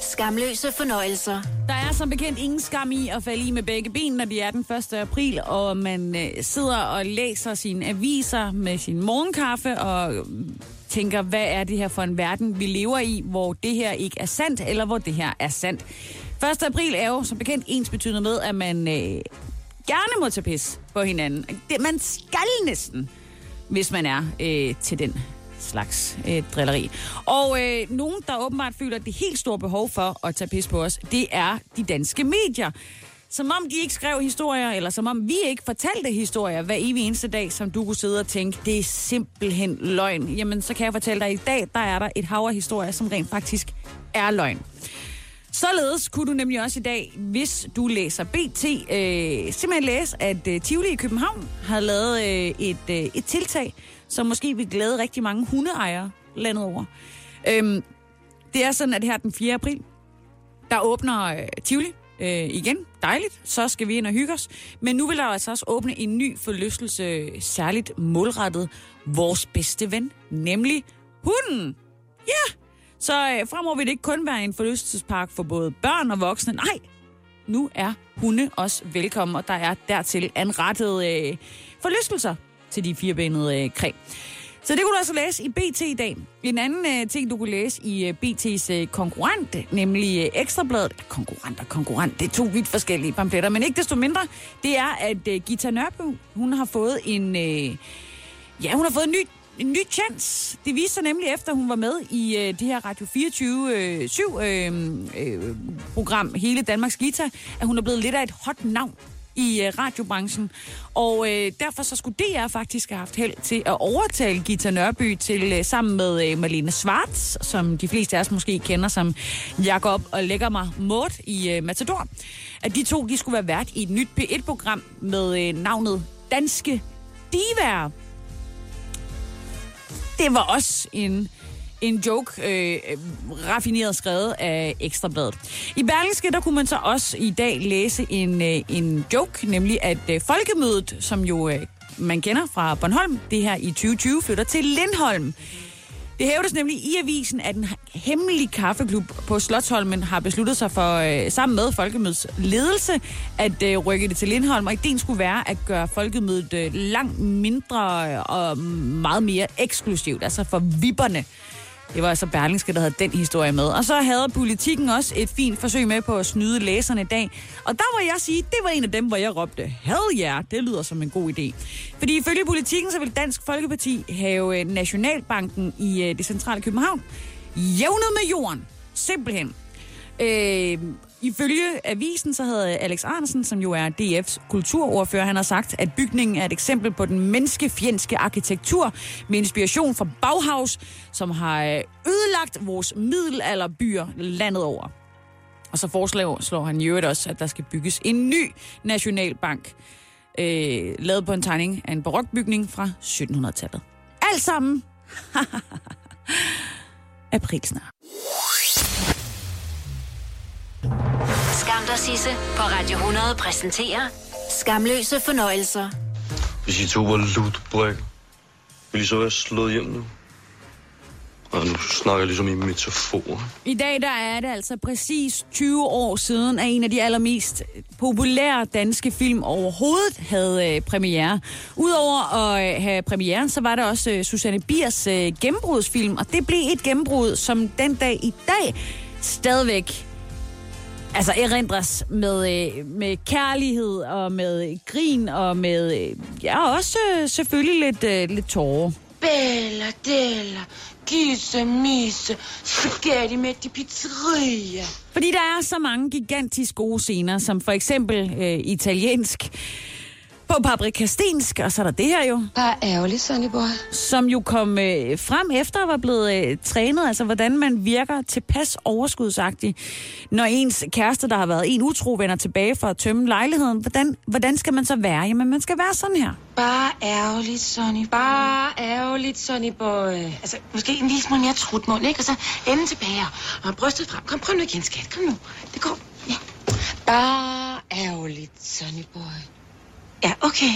Skamløse fornøjelser. Der er som bekendt ingen skam i at falde i med begge ben, når det er den 1. april, og man øh, sidder og læser sine aviser med sin morgenkaffe og øh, tænker, hvad er det her for en verden, vi lever i, hvor det her ikke er sandt, eller hvor det her er sandt. 1. april er jo som bekendt ens betydende med, at man øh, gerne må tage pis på hinanden. Det, man skal næsten, hvis man er øh, til den slags øh, drilleri. Og øh, nogen, der åbenbart føler det helt store behov for at tage pis på os, det er de danske medier. Som om de ikke skrev historier, eller som om vi ikke fortalte historier hver evig eneste dag, som du kunne sidde og tænke, det er simpelthen løgn. Jamen, så kan jeg fortælle dig, at i dag, der er der et hav af historier, som rent faktisk er løgn. Således kunne du nemlig også i dag, hvis du læser BT, øh, simpelthen læse, at øh, Tivoli i København har lavet øh, et, øh, et tiltag, som måske vil glæde rigtig mange hundeejere landet over. Øhm, det er sådan, at her den 4. april, der åbner øh, Tivoli øh, igen. Dejligt. Så skal vi ind og hygge os. Men nu vil der altså også åbne en ny forlystelse, særligt målrettet vores bedste ven, nemlig hunden. Ja! Så øh, fremover vil det ikke kun være en forlystelsespark for både børn og voksne. Nej, nu er hunde også velkommen, og der er dertil anrettet øh, forlystelser til de firebenede øh, kræ. Så det kunne du altså læse i BT i dag. En anden øh, ting, du kunne læse i øh, BT's øh, konkurrent, nemlig øh, Ekstrabladet. Konkurrent og konkurrent, det er to vidt forskellige pamfletter, men ikke desto mindre, det er, at øh, Gita Nørby, hun har fået en... Øh, ja, hun har fået en ny en ny chance. Det viste sig nemlig efter, hun var med i øh, det her Radio 24 øh, 7 øh, øh, program Hele Danmarks Gita, at hun er blevet lidt af et hot navn i øh, radiobranchen. Og øh, derfor så skulle DR faktisk have haft held til at overtale Gita Nørby til øh, sammen med øh, Malene Svarts, som de fleste af os måske kender som Jakob og Lægger mig mod i øh, Matador, at de to de skulle være vært i et nyt P1-program med øh, navnet Danske Divaer. Det var også en en joke, øh, raffineret skrevet af Ekstrabladet. I Berlingske, der kunne man så også i dag læse en, øh, en joke, nemlig at øh, Folkemødet, som jo øh, man kender fra Bornholm, det her i 2020, flytter til Lindholm. Det hævdes nemlig i avisen, at en hemmelig kaffeklub på Slottholmen har besluttet sig for, øh, sammen med Folkemødets ledelse, at øh, rykke det til Lindholm. Og ideen skulle være at gøre Folkemødet øh, langt mindre øh, og meget mere eksklusivt, altså for vipperne. Det var altså Berlingske, der havde den historie med. Og så havde politikken også et fint forsøg med på at snyde læserne i dag. Og der må jeg sige, det var en af dem, hvor jeg råbte, hell yeah, det lyder som en god idé. Fordi ifølge politikken, så vil Dansk Folkeparti have øh, Nationalbanken i øh, det centrale København jævnet med jorden. Simpelthen. Øh, Ifølge avisen, så havde Alex Arnsen, som jo er DF's kulturordfører, han har sagt, at bygningen er et eksempel på den menneskefjendske arkitektur med inspiration fra Bauhaus, som har øh, ødelagt vores middelalderbyer landet over. Og så foreslår slår han i øvrigt også, at der skal bygges en ny nationalbank, øh, lavet på en tegning af en barokbygning fra 1700-tallet. Alt sammen april snart. Skam der Sisse på Radio 100 præsenterer Skamløse fornøjelser. Hvis I to var lutbræk, ville I så være slået hjem nu? Og nu snakker jeg ligesom i metafor. I dag der er det altså præcis 20 år siden, at en af de allermest populære danske film overhovedet havde øh, premiere. Udover at øh, have premiere, så var der også øh, Susanne Biers øh, gennembrudsfilm, og det blev et gennembrud, som den dag i dag stadigvæk altså erindres med, øh, med kærlighed og med grin og med, øh, ja, også øh, selvfølgelig lidt, øh, lidt tårer. Bella, Della, Gisse, Misse, Spaghetti med de pizzeria. Fordi der er så mange gigantisk gode scener, som for eksempel øh, italiensk på paprikastensk, og så er der det her jo, Bare ærgerligt, Sonny boy. som jo kom øh, frem efter at være blevet øh, trænet, altså hvordan man virker tilpas overskudsagtig, når ens kæreste, der har været en utro, vender tilbage for at tømme lejligheden. Hvordan, hvordan skal man så være? Jamen, man skal være sådan her. Bare ærgerligt, Sonny. Bare ærgerligt, Sonny boy. Altså, måske en lille smule mere trutmund, ikke? Og så enden tilbage og brystet frem. Kom, prøv nu igen, skat. Kom nu. Det går. Ja. Bare ærgerligt, Sonny boy. Ja, okay.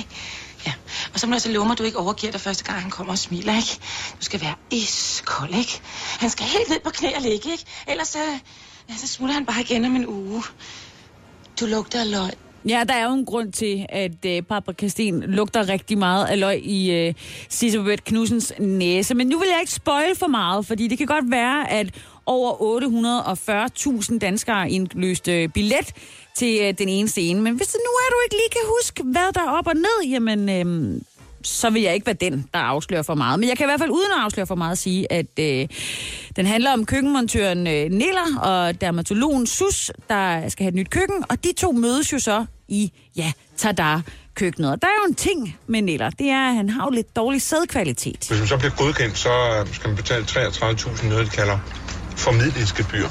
Ja, og så må du så altså love mig, at du ikke overgiver dig første gang, han kommer og smiler, ikke? Du skal være iskold, ikke? Han skal helt ned på knæ og ligge, ikke? Ellers så, ja, så smutter han bare igen om en uge. Du lugter løg. Ja, der er jo en grund til, at øh, paprikasten lugter rigtig meget af løg i øh, Sissebeth Knudsens næse. Men nu vil jeg ikke spoil for meget, fordi det kan godt være, at over 840.000 danskere indløste øh, billet til øh, den ene scene. Men hvis det nu er, du ikke lige kan huske, hvad der er op og ned, jamen... Øh, så vil jeg ikke være den, der afslører for meget. Men jeg kan i hvert fald uden at afsløre for meget sige, at øh, den handler om køkkenmontøren øh, Niller og dermatologen Sus, der skal have et nyt køkken. Og de to mødes jo så i, ja, tada, køkkenet. Og der er jo en ting med Niller, det er, at han har jo lidt dårlig sædkvalitet. Hvis man så bliver godkendt, så øh, skal man betale 33.000 noget, de kalder formidlingsgebyr.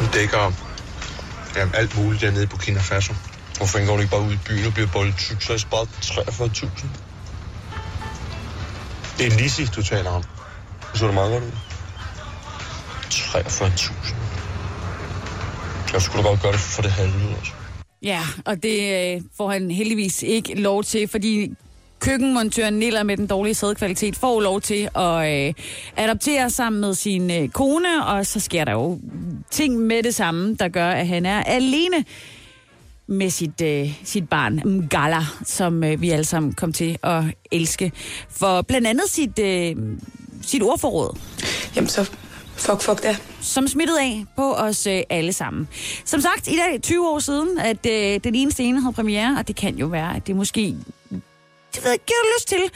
Det dækker ja, alt muligt dernede i Burkina Faso. Hvorfor går du ikke bare ud i byen og bliver boldet tyk, så det bare 43.000? Det er Lisi, du taler om. Så er det meget godt ud. 43.000. Jeg skulle da godt gøre det for det halve, altså. Ja, og det øh, får han heldigvis ikke lov til, fordi køkkenmontøren Niller med den dårlige sædkvalitet får lov til at øh, adoptere sammen med sin øh, kone, og så sker der jo ting med det samme, der gør, at han er alene med sit, øh, sit barn, Mgala, som øh, vi alle sammen kom til at elske. For blandt andet sit, øh, sit ordforråd Jamen så, fuck, fuck det. som smittede af på os øh, alle sammen. Som sagt, i dag 20 år siden, at øh, den ene scene havde premiere, og det kan jo være, at det måske det ved jeg, du lyst til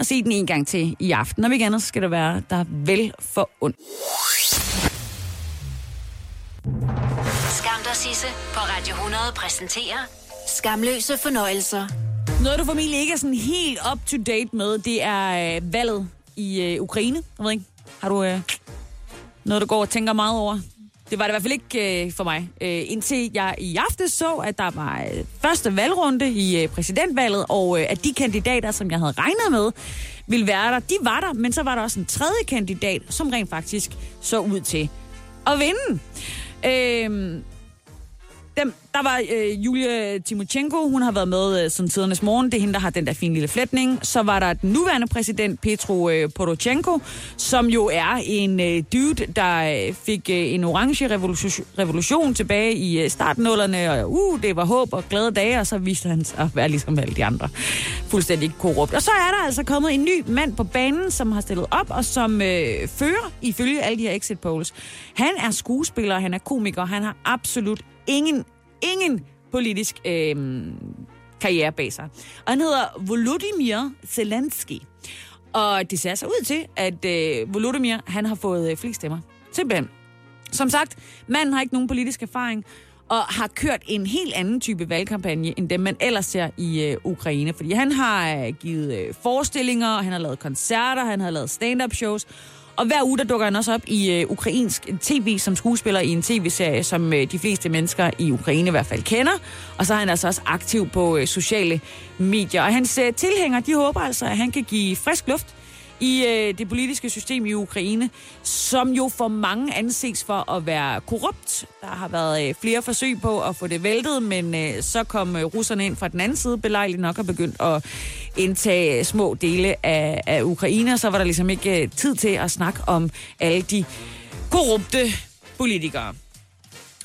at se den en gang til i aften. Og ikke andet, så skal det være der er vel for ondt. Skam dig, Sisse på Radio 100 præsenterer Skamløse fornøjelser. Noget, du formentlig ikke er sådan helt up-to-date med, det er øh, valget i øh, Ukraine. Jeg ved ikke, har du øh, noget, du går og tænker meget over? Det var det i hvert fald ikke øh, for mig. Øh, indtil jeg i aften så, at der var øh, første valgrunde i øh, præsidentvalget, og øh, at de kandidater, som jeg havde regnet med, ville være der, de var der, men så var der også en tredje kandidat, som rent faktisk så ud til at vinde. Øh, der var øh, Julia Timochenko, hun har været med øh, siden tidernes morgen. Det er hende, der har den der fine lille flætning. Så var der den nuværende præsident, Petro øh, Poroshenko, som jo er en øh, dude, der øh, fik øh, en orange revolution, revolution tilbage i øh, startnullerne. Og uh, det var håb og glade dage, og så viste han sig at være ligesom alle de andre. Fuldstændig korrupt. Og så er der altså kommet en ny mand på banen, som har stillet op, og som øh, fører, ifølge alle de her exit polls. Han er skuespiller, han er komiker, han har absolut ingen, ingen politisk øh, karriere bag sig. Og han hedder Volodymyr Zelensky. Og det ser sig ud til, at øh, Volodymyr, han har fået øh, flest stemmer. Simpelthen. Som sagt, manden har ikke nogen politisk erfaring, og har kørt en helt anden type valgkampagne, end dem man ellers ser i øh, Ukraine. Fordi han har øh, givet øh, forestillinger, han har lavet koncerter, han har lavet stand-up shows, og hver uge, der dukker han også op i øh, ukrainsk tv som skuespiller i en tv-serie, som øh, de fleste mennesker i Ukraine i hvert fald kender. Og så er han altså også aktiv på øh, sociale medier. Og hans øh, tilhængere, de håber altså, at han kan give frisk luft i øh, det politiske system i Ukraine, som jo for mange anses for at være korrupt. Der har været øh, flere forsøg på at få det væltet, men øh, så kom øh, russerne ind fra den anden side belejligt nok og begyndt at indtage små dele af, af Ukraine, og så var der ligesom ikke øh, tid til at snakke om alle de korrupte politikere.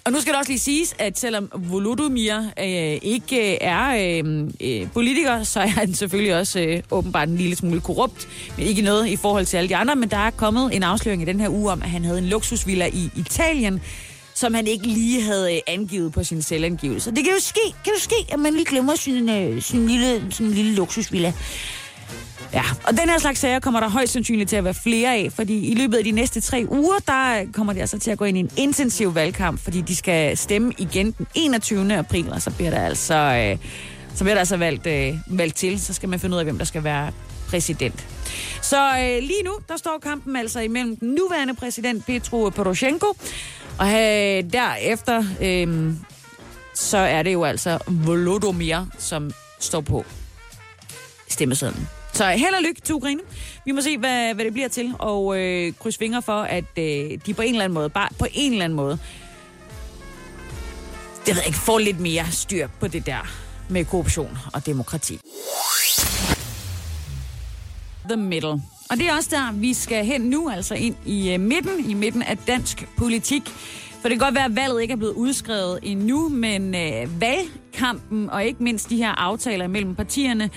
Og nu skal det også lige siges, at selvom Volodymyr øh, ikke øh, er øh, øh, politiker, så er han selvfølgelig også øh, åbenbart en lille smule korrupt, men ikke noget i forhold til alle de andre. Men der er kommet en afsløring i den her uge om, at han havde en luksusvilla i Italien, som han ikke lige havde øh, angivet på sin selvangivelse. Det kan jo ske, kan jo ske at man lige glemmer sin, øh, sin, lille, sin lille luksusvilla. Ja, og den her slags sager kommer der højst sandsynligt til at være flere af, fordi i løbet af de næste tre uger, der kommer de altså til at gå ind i en intensiv valgkamp, fordi de skal stemme igen den 21. april, og så bliver der altså øh, så bliver der altså valgt, øh, valgt til. Så skal man finde ud af, hvem der skal være præsident. Så øh, lige nu, der står kampen altså imellem den nuværende præsident Petro Poroshenko, og øh, derefter, øh, så er det jo altså Volodymyr, som står på stemmesedlen. Så held og lykke til Ukraine. Vi må se, hvad, hvad det bliver til, og øh, kryds fingre for, at øh, de på en eller anden måde, bare på en eller anden måde, det ved jeg ikke, får lidt mere styr på det der med korruption og demokrati. The middle. Og det er også der, vi skal hen nu, altså ind i øh, midten, i midten af dansk politik. For det kan godt være, at valget ikke er blevet udskrevet endnu, men øh, valgkampen og ikke mindst de her aftaler mellem partierne,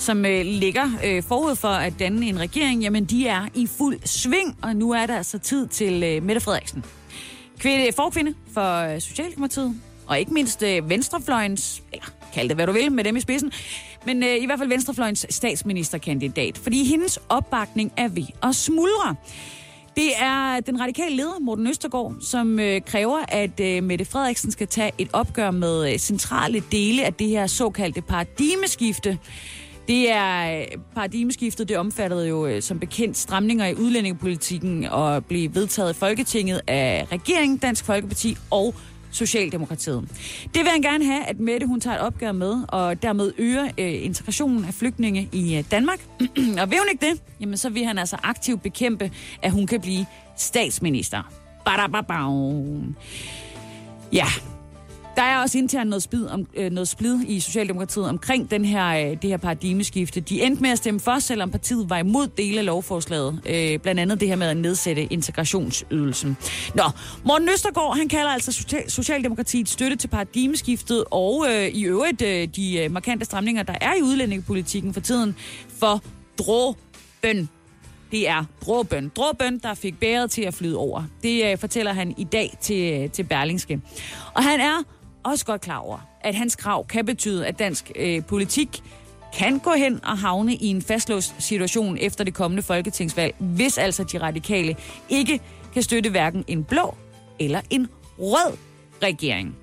som øh, ligger øh, forud for at danne en regering, jamen de er i fuld sving, og nu er der altså tid til øh, Mette Frederiksen. Kvinde, øh, forkvinde for øh, Socialdemokratiet, og ikke mindst øh, Venstrefløjens, eller kald det hvad du vil, med dem i spidsen, men øh, i hvert fald Venstrefløjens statsministerkandidat, fordi hendes opbakning er ved at smuldre. Det er den radikale leder, Morten Østergaard, som øh, kræver, at øh, Mette Frederiksen skal tage et opgør med øh, centrale dele af det her såkaldte paradigmeskifte. Det er øh, paradigmeskiftet, det omfattede jo øh, som bekendt stramninger i udlændingepolitikken og blev vedtaget i Folketinget af regeringen, Dansk Folkeparti og Socialdemokratiet. Det vil han gerne have, at Mette hun tager et opgør med, og dermed øger øh, integrationen af flygtninge i øh, Danmark. og vil hun ikke det, jamen så vil han altså aktivt bekæmpe, at hun kan blive statsminister. Badababam. Ja, der er også internt noget splid, om, øh, noget splid i Socialdemokratiet omkring den her, øh, det her paradigmeskifte. De endte med at stemme for, selvom partiet var imod dele af lovforslaget. Øh, blandt andet det her med at nedsætte integrationsydelsen. Nå, Morten Østergaard, han kalder altså Socialdemokratiet støtte til paradigmeskiftet, og øh, i øvrigt øh, de øh, markante stramninger, der er i udlændingepolitikken for tiden, for dråbøn. Det er dråbøn. Dråbøn, der fik bæret til at flyde over. Det øh, fortæller han i dag til, øh, til Berlingske. Og han er også godt klar over, at hans krav kan betyde, at dansk øh, politik kan gå hen og havne i en fastlåst situation efter det kommende folketingsvalg, hvis altså de radikale ikke kan støtte hverken en blå eller en rød regering.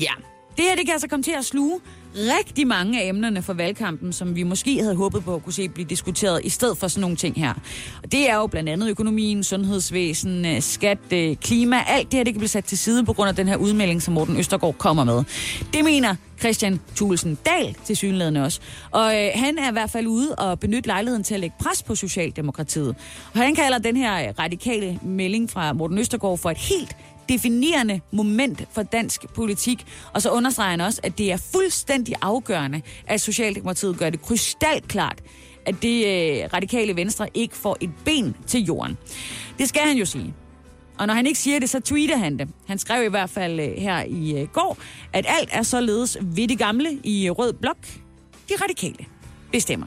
Ja, det her det kan altså komme til at sluge rigtig mange af emnerne for valgkampen, som vi måske havde håbet på at kunne se blive diskuteret, i stedet for sådan nogle ting her. Og det er jo blandt andet økonomien, sundhedsvæsen, øh, skat, øh, klima, alt det her, det kan blive sat til side på grund af den her udmelding, som Morten Østergaard kommer med. Det mener Christian Thulesen Dahl til synlædende også. Og øh, han er i hvert fald ude og benytte lejligheden til at lægge pres på Socialdemokratiet. Og han kalder den her øh, radikale melding fra Morten Østergaard for et helt definerende moment for dansk politik. Og så understreger han også, at det er fuldstændig afgørende, at Socialdemokratiet gør det krystalklart, at det øh, radikale venstre ikke får et ben til jorden. Det skal han jo sige. Og når han ikke siger det, så tweeter han det. Han skrev i hvert fald øh, her i øh, går, at alt er således ved det gamle i rød blok. De radikale bestemmer.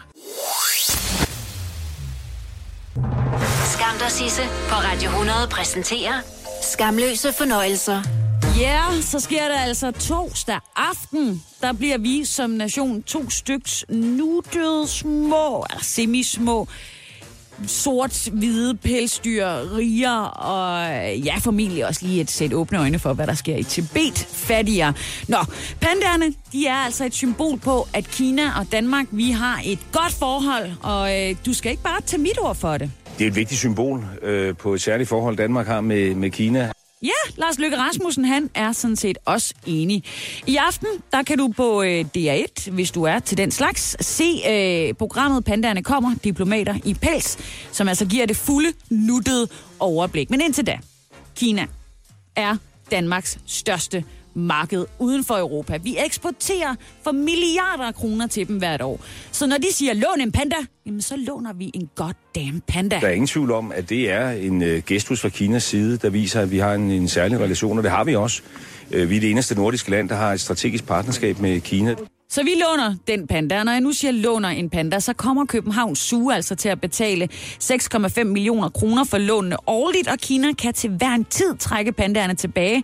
Skam dig, Sisse, på Radio 100 præsenterer Skamløse fornøjelser. Ja, yeah, så sker der altså torsdag aften. Der bliver vi som nation to styks nuttede små, eller semismå, sort-hvide pelsdyr, riger og ja, formentlig også lige et sæt åbne øjne for, hvad der sker i Tibet fattigere. Nå, pandaerne, de er altså et symbol på, at Kina og Danmark, vi har et godt forhold, og øh, du skal ikke bare tage mit ord for det. Det er et vigtigt symbol øh, på et særligt forhold, Danmark har med, med Kina. Ja, Lars Løkke Rasmussen, han er sådan set også enig. I aften, der kan du på øh, DR1, hvis du er til den slags, se øh, programmet Pandaerne kommer, diplomater i pels, som altså giver det fulde, nuttede overblik. Men indtil da, Kina er Danmarks største marked uden for Europa. Vi eksporterer for milliarder af kroner til dem hvert år. Så når de siger, lån en panda, jamen så låner vi en goddamn panda. Der er ingen tvivl om, at det er en øh, gestus fra Kinas side, der viser, at vi har en, en særlig relation, og det har vi også. Øh, vi er det eneste nordiske land, der har et strategisk partnerskab med Kina. Så vi låner den panda, og når jeg nu siger låner en panda, så kommer København Zoo altså til at betale 6,5 millioner kroner for lånene årligt, og Kina kan til hver en tid trække pandaerne tilbage,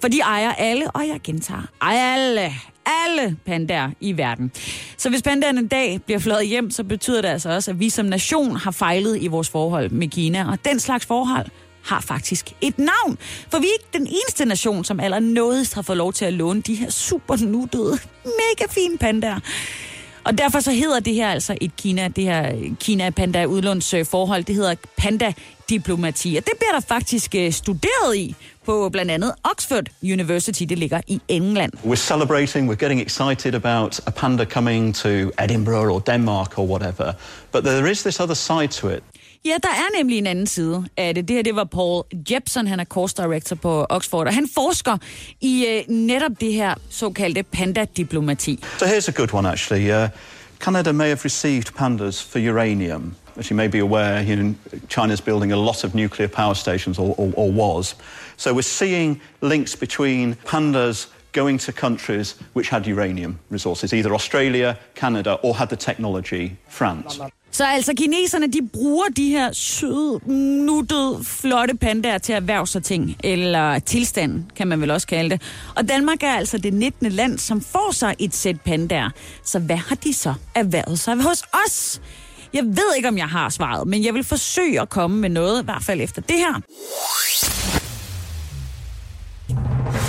for de ejer alle, og jeg gentager, alle, alle pandaer i verden. Så hvis pandaerne en dag bliver fløjet hjem, så betyder det altså også, at vi som nation har fejlet i vores forhold med Kina, og den slags forhold har faktisk et navn. For vi er ikke den eneste nation, som allernådigst har fået lov til at låne de her super nuttede, mega fine pandaer. Og derfor så hedder det her altså et Kina, det her Kina-panda udlånsforhold, øh, det hedder panda-diplomati. Og det bliver der faktisk øh, studeret i på blandt andet Oxford University, det ligger i England. We're celebrating, we're getting excited about a panda coming to Edinburgh or Denmark or whatever. But there is this other side to it. Ja, der er nemlig en anden side af det. Det her, det var Paul Jepson, han er course director på Oxford, og han forsker i øh, netop det her såkaldte panda-diplomati. So here's a good one, actually. Uh, Canada may have received pandas for uranium. As you may be aware, you know, China's building a lot of nuclear power stations, or, or, or was. So we're seeing links between pandas going to countries which had uranium resources, either Australia, Canada, or had the technology, France. Så altså kineserne, de bruger de her søde, nuttede, flotte pandaer til at erhverve sig ting, eller tilstand, kan man vel også kalde det. Og Danmark er altså det 19. land, som får sig et sæt pandaer. Så hvad har de så erhvervet sig hos os? Jeg ved ikke, om jeg har svaret, men jeg vil forsøge at komme med noget, i hvert fald efter det her.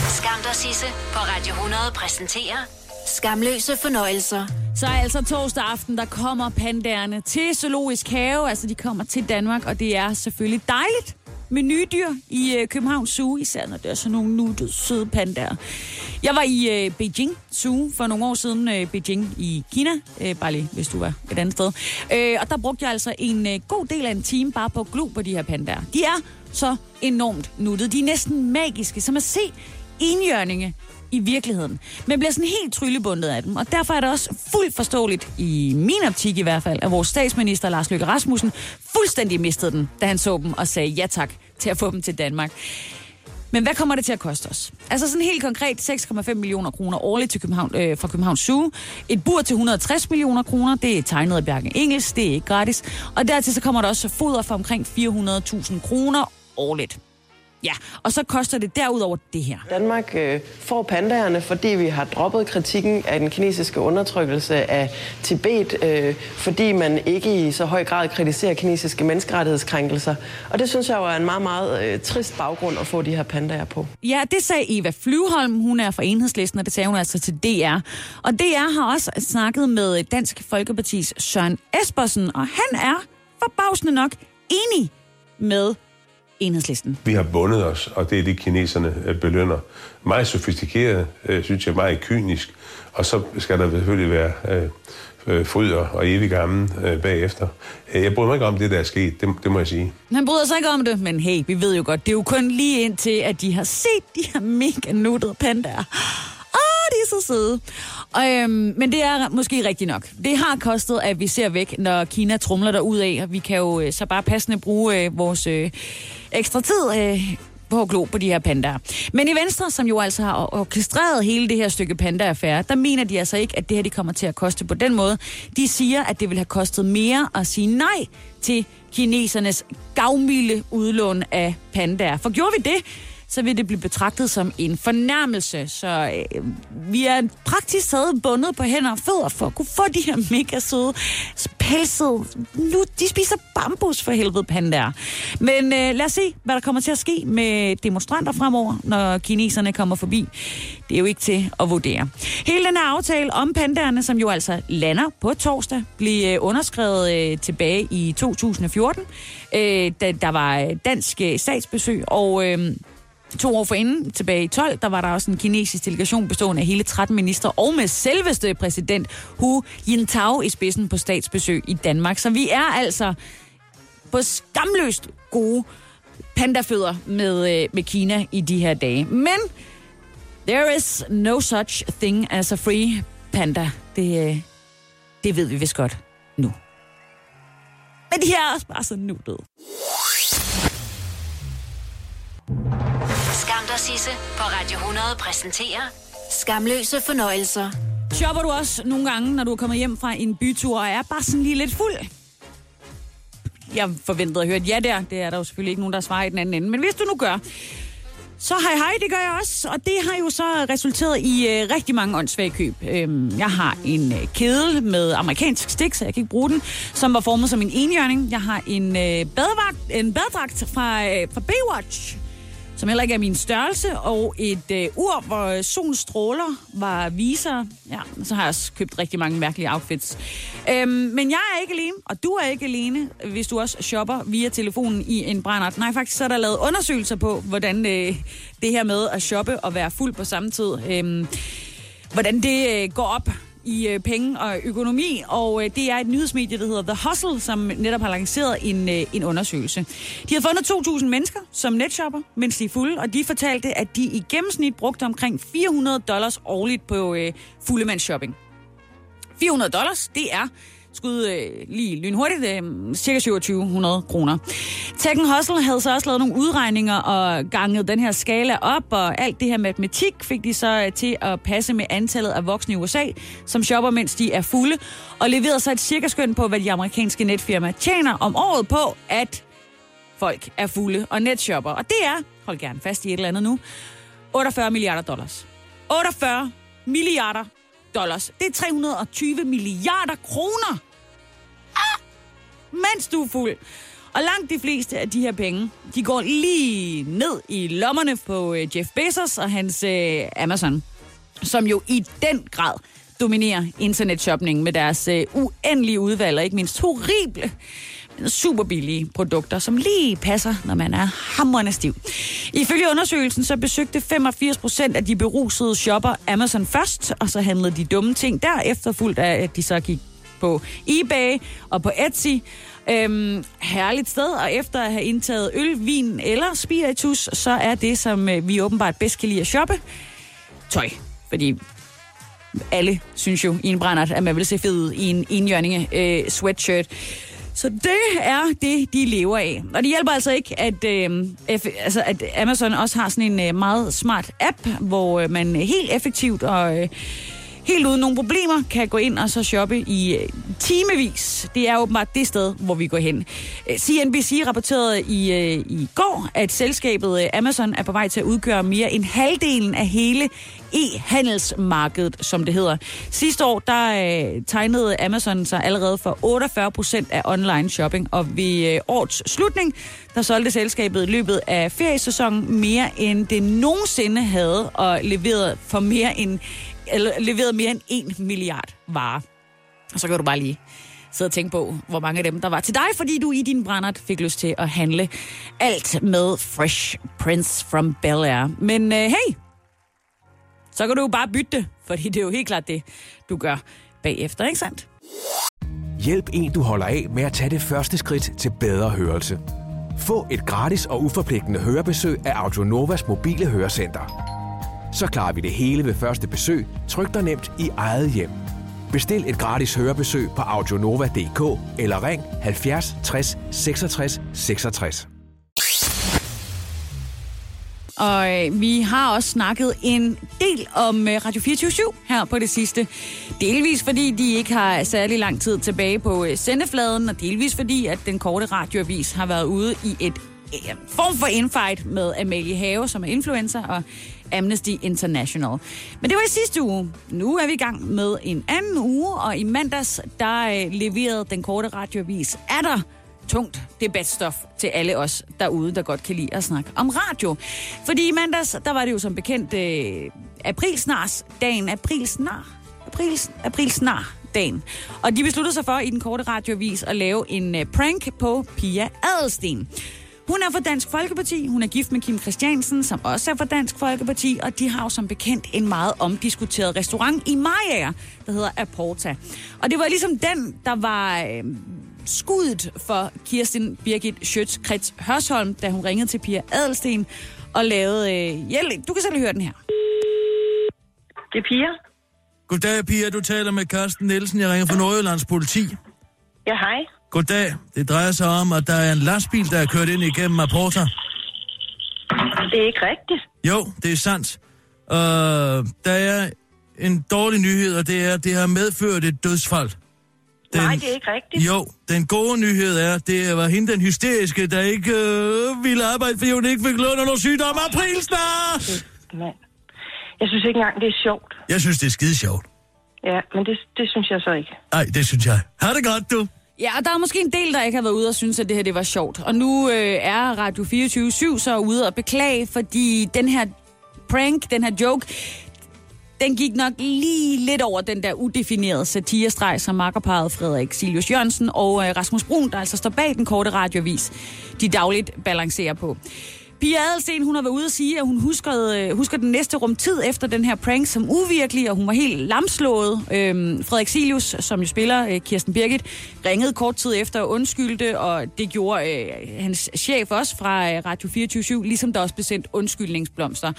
Skam dig, Sisse, på Radio 100 præsenterer Skamløse fornøjelser. Så altså torsdag aften, der kommer pandærne til Zoologisk Have. Altså, de kommer til Danmark, og det er selvfølgelig dejligt med nye dyr i øh, Københavns Zoo, især når det er sådan nogle nuttede, søde pandaer. Jeg var i øh, Beijing Zoo for nogle år siden, øh, Beijing i Kina, øh, bare lige hvis du var et andet sted. Øh, og der brugte jeg altså en øh, god del af en time bare på at glo på de her pandaer. De er så enormt nuttede. De er næsten magiske, som at se enhjørninge i virkeligheden. Men bliver sådan helt tryllebundet af dem. Og derfor er det også fuldt forståeligt, i min optik i hvert fald, at vores statsminister Lars Løkke Rasmussen fuldstændig mistede den, da han så dem og sagde ja tak til at få dem til Danmark. Men hvad kommer det til at koste os? Altså sådan helt konkret 6,5 millioner kroner årligt til København, øh, fra Københavns Zoo. Et bur til 160 millioner kroner, det er tegnet af Bjarke Engels, det er ikke gratis. Og dertil så kommer der også foder for omkring 400.000 kroner årligt. Ja, og så koster det derudover det her. Danmark øh, får pandaerne, fordi vi har droppet kritikken af den kinesiske undertrykkelse af Tibet, øh, fordi man ikke i så høj grad kritiserer kinesiske menneskerettighedskrænkelser. Og det synes jeg jo er en meget, meget øh, trist baggrund at få de her pandaer på. Ja, det sagde Eva Flyvholm. Hun er fra Enhedslisten, og det sagde hun altså til DR. Og DR har også snakket med Dansk Folkepartis Søren Espersen, og han er forbavsende nok enig med enhedslisten. Vi har bundet os, og det er det, kineserne øh, belønner. Meget sofistikeret, øh, synes jeg, meget kynisk, og så skal der selvfølgelig være øh, øh, fryder og evig gammel øh, bagefter. Jeg bryder mig ikke om det, der er sket, det, det må jeg sige. Han bryder sig ikke om det, men hey, vi ved jo godt, det er jo kun lige indtil, at de har set de her mega nuttede pandaer. Åh, så søde. Og, øhm, men det er måske rigtigt nok. Det har kostet, at vi ser væk, når Kina trumler der ud af, og vi kan jo øh, så bare passende bruge øh, vores øh, ekstra tid øh, på at glo på de her pandaer. Men i Venstre, som jo altså har orkestreret hele det her stykke panda-affære, der mener de altså ikke, at det her de kommer til at koste på den måde. De siger, at det vil have kostet mere at sige nej til kinesernes gavmilde udlån af pandaer. For gjorde vi det, så vil det blive betragtet som en fornærmelse. Så øh, vi er praktisk taget bundet på hænder og fødder for at kunne få de her mega søde, pelsede, nu de spiser bambus for helvede pandaer. Men øh, lad os se, hvad der kommer til at ske med demonstranter fremover, når kineserne kommer forbi. Det er jo ikke til at vurdere. Hele den her aftale om pandaerne, som jo altså lander på torsdag, blev øh, underskrevet øh, tilbage i 2014, øh, da der var dansk øh, statsbesøg, og... Øh, To år forinden, tilbage i 12, der var der også en kinesisk delegation bestående af hele 13 minister, og med selveste præsident Hu Jintao i spidsen på statsbesøg i Danmark. Så vi er altså på skamløst gode pandafødder med, øh, med Kina i de her dage. Men there is no such thing as a free panda. Det, øh, det ved vi vist godt nu. Men de er også bare så nuttede. Skam dig, Sisse, på Radio 100 præsenterer Skamløse fornøjelser. Shopper du også nogle gange, når du er kommet hjem fra en bytur, og er bare sådan lige lidt fuld? Jeg forventede at høre et ja der. Det er der jo selvfølgelig ikke nogen, der svarer i den anden ende. Men hvis du nu gør, Så hej hej, det gør jeg også, og det har jo så resulteret i øh, rigtig mange åndssvage køb. Øhm, jeg har en øh, kedel med amerikansk stik, så jeg kan ikke bruge den, som var formet som en enhjørning. Jeg har en øh, badevagt, en badedragt fra, øh, fra Baywatch, som heller ikke er min størrelse, og et øh, ur, hvor solens stråler var viser. Ja, så har jeg også købt rigtig mange mærkelige outfits. Øhm, men jeg er ikke alene, og du er ikke alene, hvis du også shopper via telefonen i en brændert. Nej, faktisk så er der lavet undersøgelser på, hvordan øh, det her med at shoppe og være fuld på samme tid, øh, hvordan det øh, går op i øh, penge og økonomi, og øh, det er et nyhedsmedie, der hedder The Hustle, som netop har lanceret en, øh, en undersøgelse. De har fundet 2.000 mennesker som netshopper, mens de er fulde, og de fortalte, at de i gennemsnit brugte omkring 400 dollars årligt på øh, fuldemandsshopping. 400 dollars, det er skud øh, lige lynhurtigt, øh, cirka 2700 kroner. Tekken Hustle havde så også lavet nogle udregninger og ganget den her skala op, og alt det her matematik fik de så øh, til at passe med antallet af voksne i USA, som shopper, mens de er fulde, og leverede så et cirka skøn på, hvad de amerikanske netfirmaer tjener om året på, at folk er fulde og netshopper. Og det er, hold gerne fast i et eller andet nu, 48 milliarder dollars. 48 milliarder dollars. Det er 320 milliarder kroner. Ah! Mens du er fuld. Og langt de fleste af de her penge, de går lige ned i lommerne på øh, Jeff Bezos og hans øh, Amazon, som jo i den grad dominerer internetshopping med deres øh, uendelige udvalg, og ikke mindst horrible, super billige produkter, som lige passer, når man er hammerende stiv. Ifølge undersøgelsen så besøgte 85 procent af de berusede shopper Amazon først, og så handlede de dumme ting derefter, fuldt af, at de så gik på eBay og på Etsy. Øhm, herligt sted, og efter at have indtaget øl, vin eller spiritus, så er det, som øh, vi åbenbart bedst kan lide at shoppe, tøj. Fordi alle synes jo i en brændert, at man vil se fed ud i en enhjørninge øh, sweatshirt. Så det er det, de lever af. Og det hjælper altså ikke, at, øh, eff- altså, at Amazon også har sådan en øh, meget smart app, hvor øh, man øh, helt effektivt og øh, helt uden nogen problemer kan gå ind og så shoppe i øh, timevis. Det er åbenbart det sted, hvor vi går hen. Øh, CNBC rapporterede i, øh, i går, at selskabet Amazon er på vej til at udgøre mere end halvdelen af hele e-handelsmarkedet, som det hedder. Sidste år, der øh, tegnede Amazon sig allerede for 48 procent af online shopping, og ved øh, årets slutning, der solgte selskabet i løbet af feriesæsonen mere end det nogensinde havde, og leveret for mere end eller leveret mere end 1 milliard varer. Og så kan du bare lige sidde og tænke på, hvor mange af dem der var til dig, fordi du i din brændert fik lyst til at handle alt med Fresh Prince from Bel Air. Men øh, hey, så kan du jo bare bytte det, fordi det er jo helt klart det, du gør bagefter, ikke sandt? Hjælp en, du holder af med at tage det første skridt til bedre hørelse. Få et gratis og uforpligtende hørebesøg af Audionovas mobile hørecenter. Så klarer vi det hele ved første besøg, tryk dig nemt i eget hjem. Bestil et gratis hørebesøg på audionova.dk eller ring 70 60 66 66. Og øh, vi har også snakket en del om øh, Radio 24 her på det sidste. Delvis fordi de ikke har særlig lang tid tilbage på øh, sendefladen, og delvis fordi at den korte radioavis har været ude i et øh, form for infight med Amalie Have, som er influencer, og Amnesty International. Men det var i sidste uge. Nu er vi i gang med en anden uge, og i mandags, der øh, leverede den korte radiovis, er der tungt debatstof til alle os derude, der godt kan lide at snakke om radio. Fordi i mandags, der var det jo som bekendt øh, aprilsnars dagen, aprilsnar, aprils, aprilsnar dagen. Og de besluttede sig for i den korte radiovis at lave en øh, prank på Pia Adelsten. Hun er fra Dansk Folkeparti, hun er gift med Kim Christiansen, som også er fra Dansk Folkeparti, og de har jo som bekendt en meget omdiskuteret restaurant i Majager, der hedder Aporta. Og det var ligesom den, der var øh, skuddet for Kirsten Birgit Schøtz-Krets Hørsholm, da hun ringede til Pia Adelsten og lavede... Øh, hjælp. Du kan selv høre den her. Det er Pia. Goddag, Pia. Du taler med Carsten Nielsen. Jeg ringer fra Nordjyllands politi. Ja, hej. Goddag. Det drejer sig om, at der er en lastbil, der er kørt ind igennem Aporta. Det er ikke rigtigt. Jo, det er sandt. Uh, der er en dårlig nyhed, og det er, at det har medført et dødsfald. Den, Nej, det er ikke rigtigt. Jo, den gode nyhed er, det var hende den hysteriske, der ikke øh, ville arbejde, fordi hun ikke fik løn under sygdom. April snart! Mand. Jeg synes ikke engang, det er sjovt. Jeg synes, det er skide sjovt. Ja, men det, det synes jeg så ikke. Nej, det synes jeg. Ha' det godt, du. Ja, og der er måske en del, der ikke har været ude og synes, at det her det var sjovt. Og nu øh, er Radio 24 så ude og beklage, fordi den her prank, den her joke, den gik nok lige lidt over den der udefinerede satirestreg, som makkerparet Frederik Silius Jørgensen og øh, Rasmus Brun, der altså står bag den korte radiovis, de dagligt balancerer på. Pia Adelsten, hun har været ude og sige, at hun husker, øh, husker den næste rum tid efter den her prank som uvirkelig, og hun var helt lamslået. Øhm, Frederik Silius, som jo spiller øh, Kirsten Birgit, ringede kort tid efter og undskyldte, og det gjorde øh, hans chef også fra øh, Radio 24 ligesom der også blev sendt undskyldningsblomster.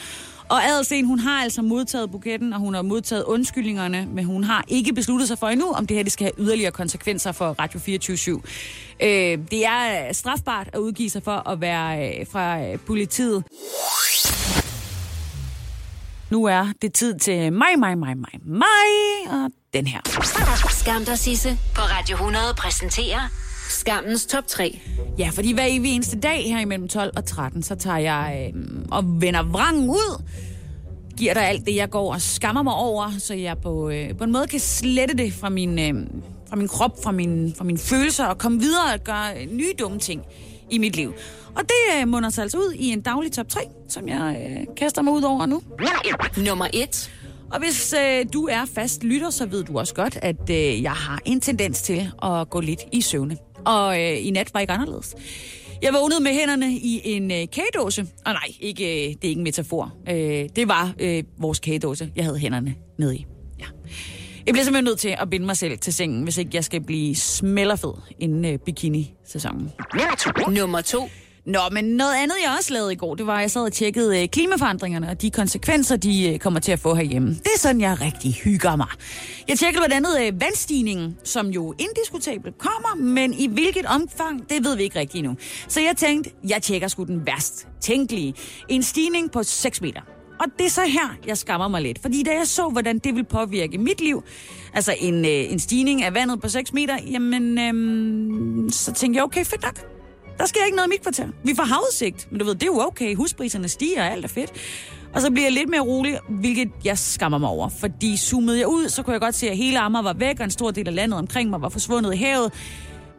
Og Adelsen, hun har altså modtaget buketten, og hun har modtaget undskyldningerne, men hun har ikke besluttet sig for endnu, om det her det skal have yderligere konsekvenser for Radio 24 øh, Det er øh, strafbart at udgive sig for at være øh, fra øh, politiet. Nu er det tid til mig, mig, mig, mig, mig, og den her. Skam dig, Sisse, på Radio 100 præsenterer Skammens top 3. Ja, fordi hver evig eneste dag her imellem 12 og 13, så tager jeg øh, og vender vrangen ud, giver dig alt det, jeg går og skammer mig over, så jeg på, øh, på en måde kan slette det fra min, øh, fra min krop, fra, min, fra mine følelser, og komme videre og gøre nye dumme ting i mit liv. Og det øh, munder sig altså ud i en daglig top 3, som jeg øh, kaster mig ud over nu. Nummer 1. Og hvis øh, du er fast lytter, så ved du også godt, at øh, jeg har en tendens til at gå lidt i søvne. Og øh, i nat var ikke anderledes. Jeg vågnede med hænderne i en øh, kagedåse. Og nej, ikke, øh, det er ikke en metafor. Øh, det var øh, vores kagedåse, jeg havde hænderne nede i. Ja. Jeg bliver simpelthen nødt til at binde mig selv til sengen, hvis ikke jeg skal blive smellerfed inden øh, bikini-sæsonen. Nummer 2. Nå, men noget andet, jeg også lavede i går, det var, at jeg sad og tjekkede øh, klimaforandringerne og de konsekvenser, de øh, kommer til at få herhjemme. Det er sådan, jeg rigtig hygger mig. Jeg tjekkede blandt andet øh, vandstigningen, som jo indiskutabelt kommer, men i hvilket omfang, det ved vi ikke rigtigt endnu. Så jeg tænkte, jeg tjekker sgu den værst tænkelige. En stigning på 6 meter. Og det er så her, jeg skammer mig lidt. Fordi da jeg så, hvordan det vil påvirke mit liv, altså en, øh, en stigning af vandet på 6 meter, jamen, øhm, så tænkte jeg, okay, fedt nok. Der sker ikke noget i mit kvarter. Vi får havudsigt, men du ved, det er jo okay. Huspriserne stiger, og alt er fedt. Og så bliver jeg lidt mere rolig, hvilket jeg skammer mig over. Fordi zoomede jeg ud, så kunne jeg godt se, at hele Amager var væk, og en stor del af landet omkring mig var forsvundet i havet.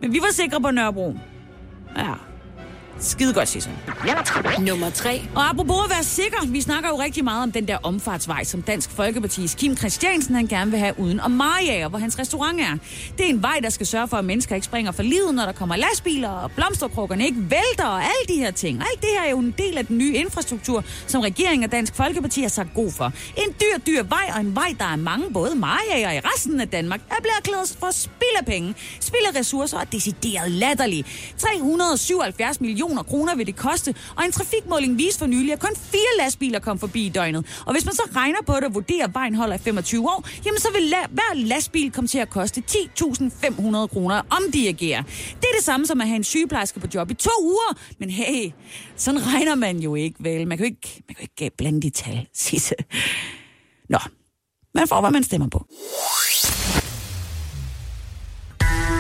Men vi var sikre på Nørrebro. Ja, Skide godt, Sisse. Nummer 3. Og apropos at være sikker, vi snakker jo rigtig meget om den der omfartsvej, som Dansk Folkeparti's Kim Christiansen han gerne vil have uden om Mariager, hvor hans restaurant er. Det er en vej, der skal sørge for, at mennesker ikke springer for livet, når der kommer lastbiler, og blomsterkrukkerne ikke vælter, og alle de her ting. Og alt det her er jo en del af den nye infrastruktur, som regeringen og Dansk Folkeparti har sagt god for. En dyr, dyr vej, og en vej, der er mange, både Mariager og i resten af Danmark, er blevet erklæret for spild af penge, spild af ressourcer og decideret latterlig. 377 millioner millioner kroner vil det koste, og en trafikmåling viste for nylig, at kun fire lastbiler kom forbi i døgnet. Og hvis man så regner på det og vurderer, at vejen holder i 25 år, jamen så vil la- hver lastbil komme til at koste 10.500 kroner om dirigere. Det er det samme som at have en sygeplejerske på job i to uger. Men hey, sådan regner man jo ikke, vel? Man kan jo ikke, man kan jo ikke blande de tal, Sisse. Nå, man får, hvad man stemmer på.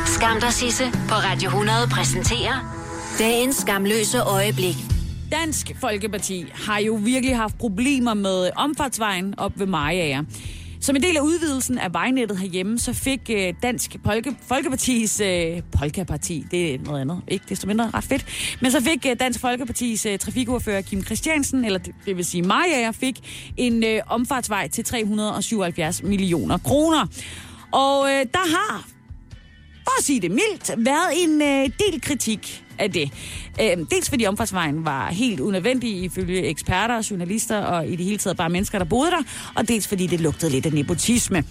Skam dig, Sisse, på Radio 100 præsenterer Dagens skamløse øjeblik. Dansk Folkeparti har jo virkelig haft problemer med omfartsvejen op ved Mariager. Som en del af udvidelsen af vejnettet herhjemme, så fik øh, Dansk Polke, Folkepartis... Øh, Polkaparti, det er noget andet, ikke desto mindre ret fedt. Men så fik øh, Dansk Folkepartis øh, trafikordfører Kim Christiansen, eller det, det vil sige Maja, fik en øh, omfartsvej til 377 millioner kroner. Og øh, der har, for at sige det mildt, været en øh, del kritik af det. Øh, dels fordi omfartsvejen var helt unødvendig ifølge eksperter, journalister og i det hele taget bare mennesker, der boede der, og dels fordi det lugtede lidt af nepotisme.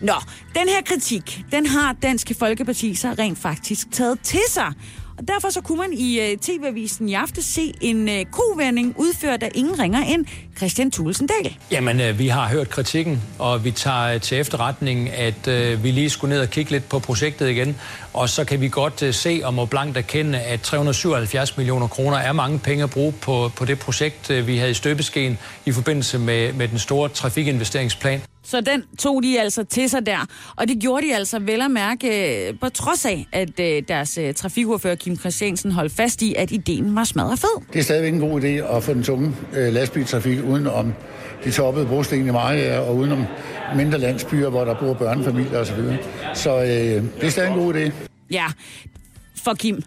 Nå, den her kritik, den har Dansk Folkeparti så rent faktisk taget til sig. Og derfor så kunne man i øh, uh, TV-avisen i aften se en uh, kovending udført af ingen ringer end Christian Tulsendal. Jamen, øh, vi har hørt kritikken, og vi tager øh, til efterretning, at øh, vi lige skulle ned og kigge lidt på projektet igen. Og så kan vi godt øh, se og må blankt erkende, at 377 millioner kroner er mange penge at bruge på, på det projekt, øh, vi havde i støbeskeen i forbindelse med, med den store trafikinvesteringsplan. Så den tog de altså til sig der. Og det gjorde de altså vel at mærke, øh, på trods af, at øh, deres øh, trafikordfører Kim Christiansen holdt fast i, at ideen var smadret fed. Det er stadigvæk en god idé at få den tunge lastbiltrafik uden om de toppede brosten i Maja og udenom mindre landsbyer, hvor der bor børnefamilier osv. Så, så øh, det er stadig en god idé. Ja, for Kim.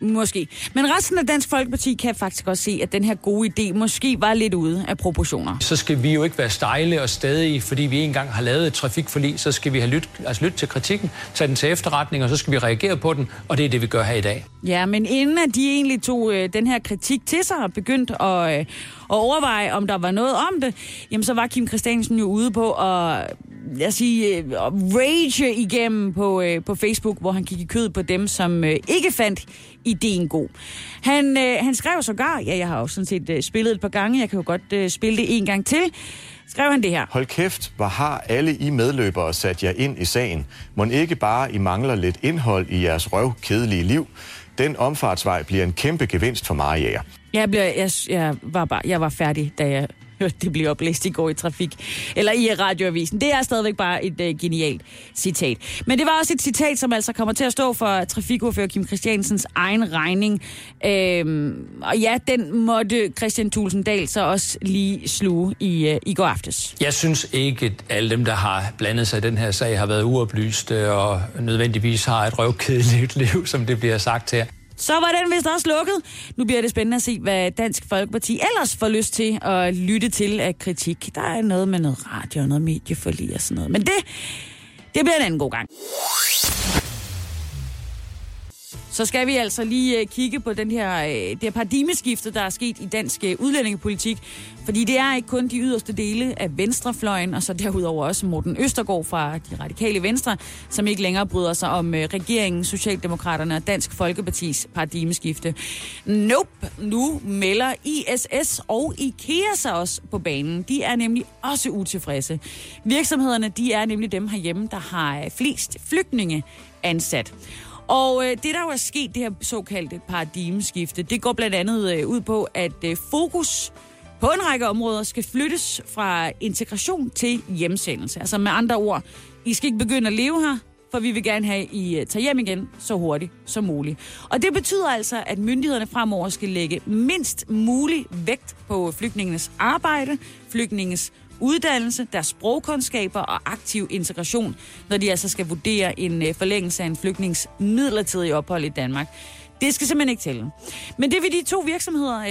Måske. Men resten af Dansk Folkeparti kan faktisk også se, at den her gode idé måske var lidt ude af proportioner. Så skal vi jo ikke være stejle og stadige, fordi vi engang har lavet et trafikforlig, så skal vi have lyt, altså lytte til kritikken, tage den til efterretning, og så skal vi reagere på den, og det er det, vi gør her i dag. Ja, men inden at de egentlig tog øh, den her kritik til sig og begyndte at, øh, og overveje, om der var noget om det, jamen så var Kim Christiansen jo ude på at lad os sige, øh, at rage igennem på, øh, på Facebook, hvor han gik i kød på dem, som øh, ikke fandt ideen god. Han, øh, han skrev sågar, ja, jeg har jo sådan set øh, spillet et par gange, jeg kan jo godt øh, spille det en gang til, skrev han det her. Hold kæft, hvor har alle I medløbere sat jer ind i sagen. Må ikke bare I mangler lidt indhold i jeres røvkedelige liv. Den omfartsvej bliver en kæmpe gevinst for mig ja. Jeg, bliver, jeg, jeg, var bare, jeg var færdig, da jeg hørte det blive oplæst i går i trafik, eller i radioavisen. Det er stadigvæk bare et uh, genialt citat. Men det var også et citat, som altså kommer til at stå for trafikordfører Kim Christiansens egen regning. Øhm, og ja, den måtte Christian Tulsendal så også lige sluge i, uh, i går aftes. Jeg synes ikke, at alle dem, der har blandet sig i den her sag, har været uoplyste og nødvendigvis har et røvkedeligt liv, som det bliver sagt her. Så var den vist også lukket. Nu bliver det spændende at se, hvad Dansk Folkeparti ellers får lyst til at lytte til af kritik. Der er noget med noget radio og noget medieforlig og sådan noget. Men det, det bliver en anden god gang. Så skal vi altså lige øh, kigge på den her, øh, det her paradigmeskifte, der er sket i dansk øh, udlændingepolitik. Fordi det er ikke kun de yderste dele af venstrefløjen, og så derudover også Morten Østergaard fra de radikale venstre, som ikke længere bryder sig om regeringen, Socialdemokraterne og Dansk Folkepartis paradigmeskifte. Nope, nu melder ISS og IKEA sig også på banen. De er nemlig også utilfredse. Virksomhederne, de er nemlig dem herhjemme, der har flest flygtninge ansat. Og øh, det, der jo er sket, det her såkaldte paradigmeskifte, det går blandt andet øh, ud på, at øh, fokus på en række områder skal flyttes fra integration til hjemsendelse. Altså med andre ord, I skal ikke begynde at leve her, for vi vil gerne have, at I øh, tager hjem igen så hurtigt som muligt. Og det betyder altså, at myndighederne fremover skal lægge mindst mulig vægt på øh, flygtningenes arbejde, flygtninges uddannelse, deres sprogkundskaber og aktiv integration, når de altså skal vurdere en øh, forlængelse af en flygtnings midlertidige ophold i Danmark. Det skal simpelthen ikke tælle. Men det vil de to virksomheder øh,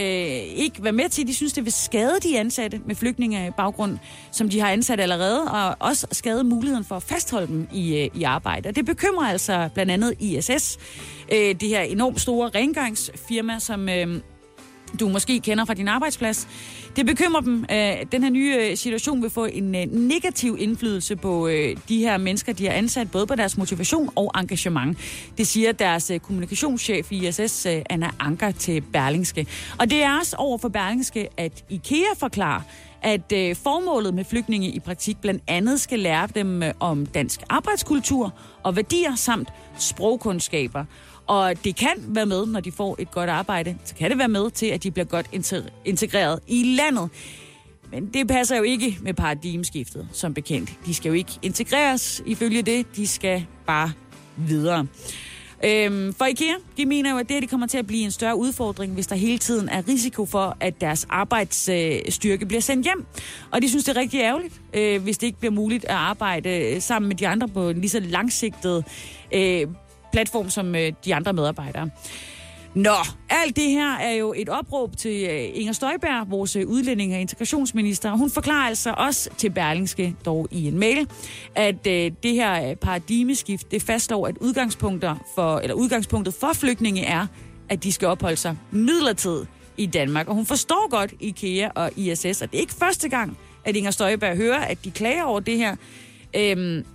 ikke være med til. De synes, det vil skade de ansatte med flygtninge baggrund, som de har ansat allerede, og også skade muligheden for at fastholde dem i, øh, i arbejde. Og det bekymrer altså blandt andet ISS, øh, det her enormt store rengøringsfirma, som... Øh, du måske kender fra din arbejdsplads. Det bekymrer dem, at den her nye øh, situation vil få en øh, negativ indflydelse på de her mennesker, de har ansat, både på deres motivation og engagement. Det siger deres kommunikationschef i ISS, Anna Anker, til Berlingske. Og det er også over for Berlingske, at IKEA forklarer, at formålet med flygtninge i praktik blandt andet skal lære dem om dansk arbejdskultur og værdier samt sprogkundskaber. Og det kan være med, når de får et godt arbejde, så kan det være med til, at de bliver godt integreret i landet. Men det passer jo ikke med paradigmeskiftet, som bekendt. De skal jo ikke integreres ifølge det, de skal bare videre. Øhm, for IKEA, de mener jo, at det her, det kommer til at blive en større udfordring, hvis der hele tiden er risiko for, at deres arbejdsstyrke bliver sendt hjem. Og de synes, det er rigtig ærgerligt, øh, hvis det ikke bliver muligt at arbejde sammen med de andre på en lige så langsigtet øh, platform som øh, de andre medarbejdere. Nå, alt det her er jo et opråb til øh, Inger Støjberg, vores øh, udlænding- og integrationsminister. Hun forklarer altså også til Berlingske, dog i en mail, at øh, det her øh, paradigmeskift, det fastslår, at udgangspunkter for, eller udgangspunktet for flygtninge er, at de skal opholde sig midlertidigt i Danmark. Og hun forstår godt IKEA og ISS, og det er ikke første gang, at Inger Støjberg hører, at de klager over det her. Øhm,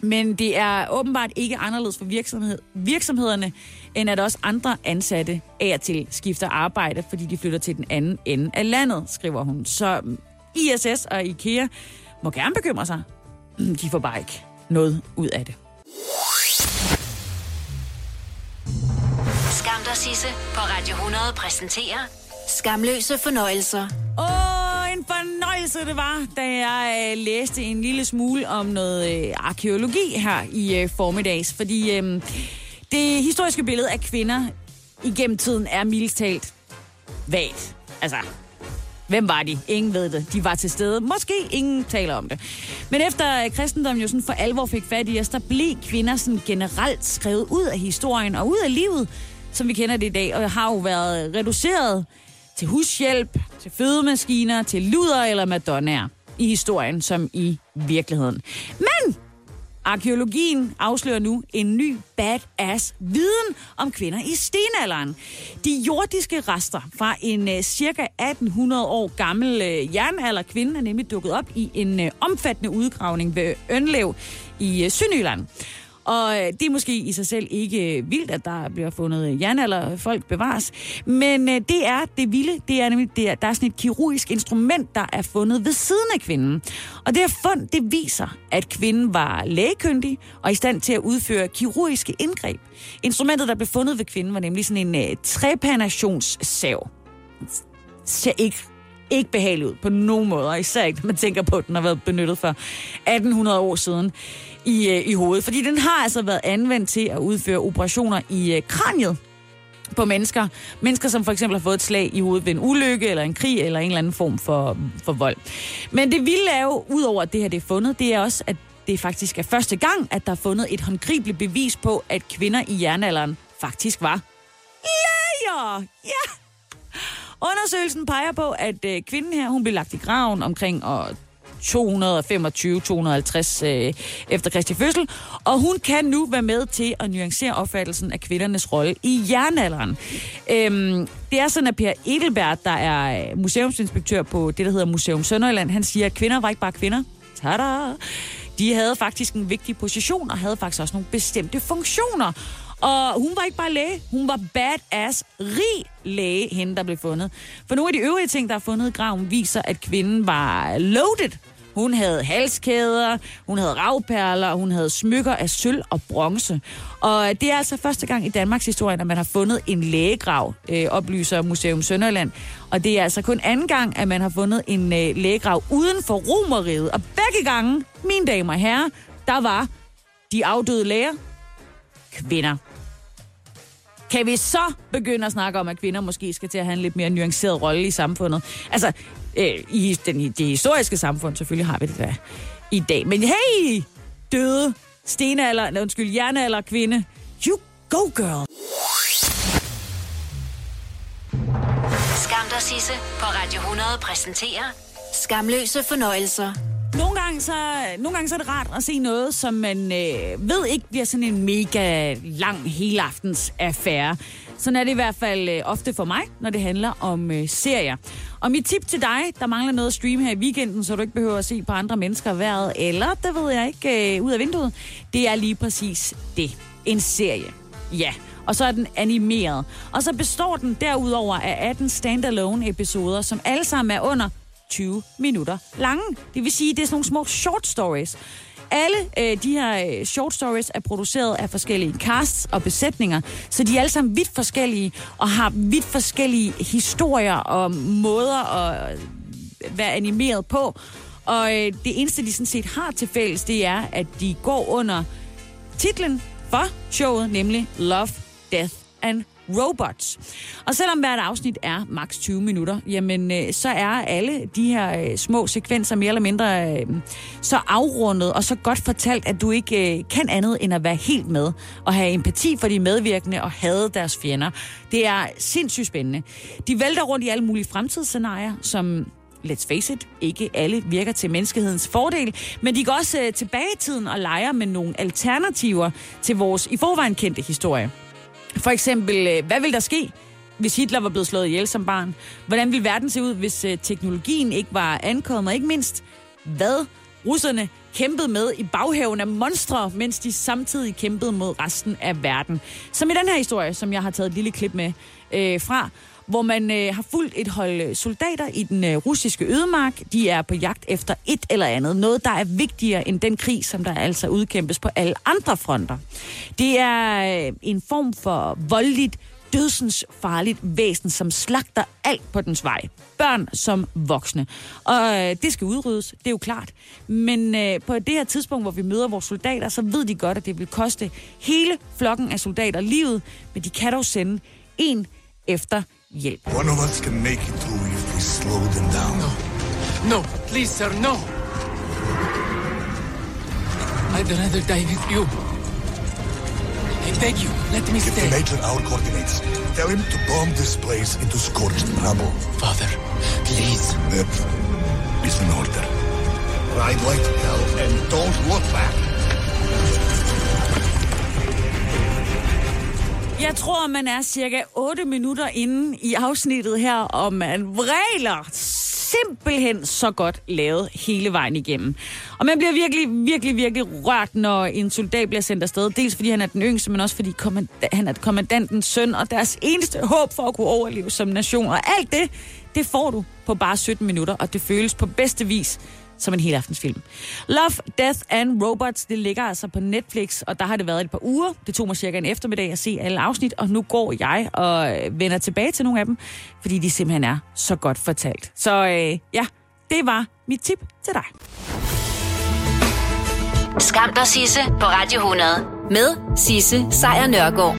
men det er åbenbart ikke anderledes for virksomhed, virksomhederne, end at også andre ansatte af og til skifter arbejde, fordi de flytter til den anden ende af landet, skriver hun. Så ISS og IKEA må gerne bekymre sig. De får bare ikke noget ud af det. Skam dig, Sisse, på Radio 100 præsenterer Skamløse fornøjelser. Åh, oh, en fornøjelse det var, da jeg øh, læste en lille smule om noget øh, arkeologi her i øh, formiddags. Fordi øh, det historiske billede af kvinder igennem tiden er mildt talt vagt. Altså, Hvem var de? Ingen ved det. De var til stede. Måske ingen taler om det. Men efter øh, kristendommen jo sådan for alvor fik fat i os, der blev kvinder sådan generelt skrevet ud af historien og ud af livet, som vi kender det i dag, og har jo været reduceret til hushjælp, til fødemaskiner, til luder eller madonnaer i historien, som i virkeligheden. Men Arkeologien afslører nu en ny badass viden om kvinder i stenalderen. De jordiske rester fra en uh, cirka 1800 år gammel øh, uh, jernalderkvinde er nemlig dukket op i en uh, omfattende udgravning ved Ønlev i uh, Sønderjylland. Og øh, det er måske i sig selv ikke øh, vildt, at der bliver fundet øh, jernalder, folk bevares. Men det er det vilde, det er nemlig, det er, der er sådan et kirurgisk instrument, der er fundet ved siden af kvinden. Og det her fund, det viser, at kvinden var lægekyndig og i stand til at udføre kirurgiske indgreb. Instrumentet, der blev fundet ved kvinden, var nemlig sådan en uh, trepanationssav. Ser ikke ikke behagelig ud på nogen måder, især ikke, når man tænker på, at den har været benyttet for 1800 år siden i, øh, i hovedet. Fordi den har altså været anvendt til at udføre operationer i øh, kraniet på mennesker. Mennesker, som for eksempel har fået et slag i hovedet ved en ulykke, eller en krig, eller en eller anden form for, for vold. Men det vilde er jo, udover at det her det er fundet, det er også, at det faktisk er første gang, at der er fundet et håndgribeligt bevis på, at kvinder i jernalderen faktisk var læger. Ja! Undersøgelsen peger på, at øh, kvinden her, hun blev lagt i graven omkring år 225-250 øh, efter Kristi fødsel, og hun kan nu være med til at nuancere opfattelsen af kvindernes rolle i jernalderen. Øhm, det er sådan, at Per Edelbert, der er øh, museumsinspektør på det, der hedder Museum Sønderjylland, han siger, at kvinder var ikke bare kvinder. Tada! De havde faktisk en vigtig position, og havde faktisk også nogle bestemte funktioner. Og hun var ikke bare læge, hun var badass, rig læge, hende der blev fundet. For nogle af de øvrige ting, der er fundet i graven, viser, at kvinden var loaded. Hun havde halskæder, hun havde ravperler, hun havde smykker af sølv og bronze. Og det er altså første gang i Danmarks historie, at man har fundet en lægegrav, øh, oplyser Museum Sønderland. Og det er altså kun anden gang, at man har fundet en øh, lægegrav uden for Romeriet. Og begge gange, mine damer og herrer, der var de afdøde læger kvinder. Kan vi så begynde at snakke om, at kvinder måske skal til at have en lidt mere nuanceret rolle i samfundet? Altså, øh, i den, det historiske samfund selvfølgelig har vi det der i dag. Men hey, døde stenalder, nej, undskyld, jernalder kvinde. You go, girl. Skam dig, Sisse, på Radio 100 præsenterer Skamløse fornøjelser. Nogle gange, så, nogle gange så er det rart at se noget, som man øh, ved ikke bliver sådan en mega lang helaftens affære. Sådan er det i hvert fald øh, ofte for mig, når det handler om øh, serier. Og mit tip til dig, der mangler noget at streame her i weekenden, så du ikke behøver at se på andre mennesker vejret, eller, det ved jeg ikke, øh, ud af vinduet, det er lige præcis det. En serie. Ja, og så er den animeret. Og så består den derudover af 18 standalone episoder, som alle sammen er under 20 minutter lange. Det vil sige, det er sådan nogle små short stories. Alle øh, de her øh, short stories er produceret af forskellige casts og besætninger, så de er alle sammen vidt forskellige og har vidt forskellige historier og måder at øh, være animeret på. Og øh, det eneste, de sådan set har til fælles, det er, at de går under titlen for showet, nemlig Love, Death and Robots. Og selvom hvert afsnit er maks 20 minutter, jamen øh, så er alle de her øh, små sekvenser mere eller mindre øh, så afrundet og så godt fortalt, at du ikke øh, kan andet end at være helt med og have empati for de medvirkende og hade deres fjender. Det er sindssygt spændende. De vælter rundt i alle mulige fremtidsscenarier, som let's face it, ikke alle virker til menneskehedens fordel, men de går også øh, tilbage i tiden og leger med nogle alternativer til vores i forvejen kendte historie. For eksempel, øh, hvad vil der ske, hvis Hitler var blevet slået ihjel som barn? Hvordan ville verden se ud, hvis øh, teknologien ikke var ankommet? Og ikke mindst, hvad russerne kæmpede med i baghaven af monstre, mens de samtidig kæmpede mod resten af verden. Som i den her historie, som jeg har taget et lille klip med øh, fra, hvor man øh, har fulgt et hold øh, soldater i den øh, russiske ødemark. De er på jagt efter et eller andet. Noget, der er vigtigere end den krig, som der altså udkæmpes på alle andre fronter. Det er øh, en form for voldeligt dødsens farligt væsen, som slagter alt på dens vej. Børn som voksne. Og øh, det skal udryddes, det er jo klart. Men øh, på det her tidspunkt, hvor vi møder vores soldater, så ved de godt, at det vil koste hele flokken af soldater livet, men de kan dog sende en efter hjælp. One of us can make it through if we slow them down. No. No, please, sir, no. I'd rather die with you. I beg you, let me Give the stay. Major our coordinates. Tell him to bomb this place into scorched rubble. Father, please. That is an order. Ride like hell and don't look back. Jeg tror, man er cirka 8 minutter inde i afsnittet her, og man vræler simpelthen så godt lavet hele vejen igennem. Og man bliver virkelig, virkelig, virkelig rørt, når en soldat bliver sendt afsted. Dels fordi han er den yngste, men også fordi han er kommandantens søn, og deres eneste håb for at kunne overleve som nation. Og alt det, det får du på bare 17 minutter, og det føles på bedste vis som en helaftensfilm. Love, Death and Robots, det ligger altså på Netflix, og der har det været et par uger. Det tog mig cirka en eftermiddag at se alle afsnit, og nu går jeg og vender tilbage til nogle af dem, fordi de simpelthen er så godt fortalt. Så øh, ja, det var mit tip til dig. Skam dig, Sisse, på Radio 100. Med Sisse Sejr Nørgaard.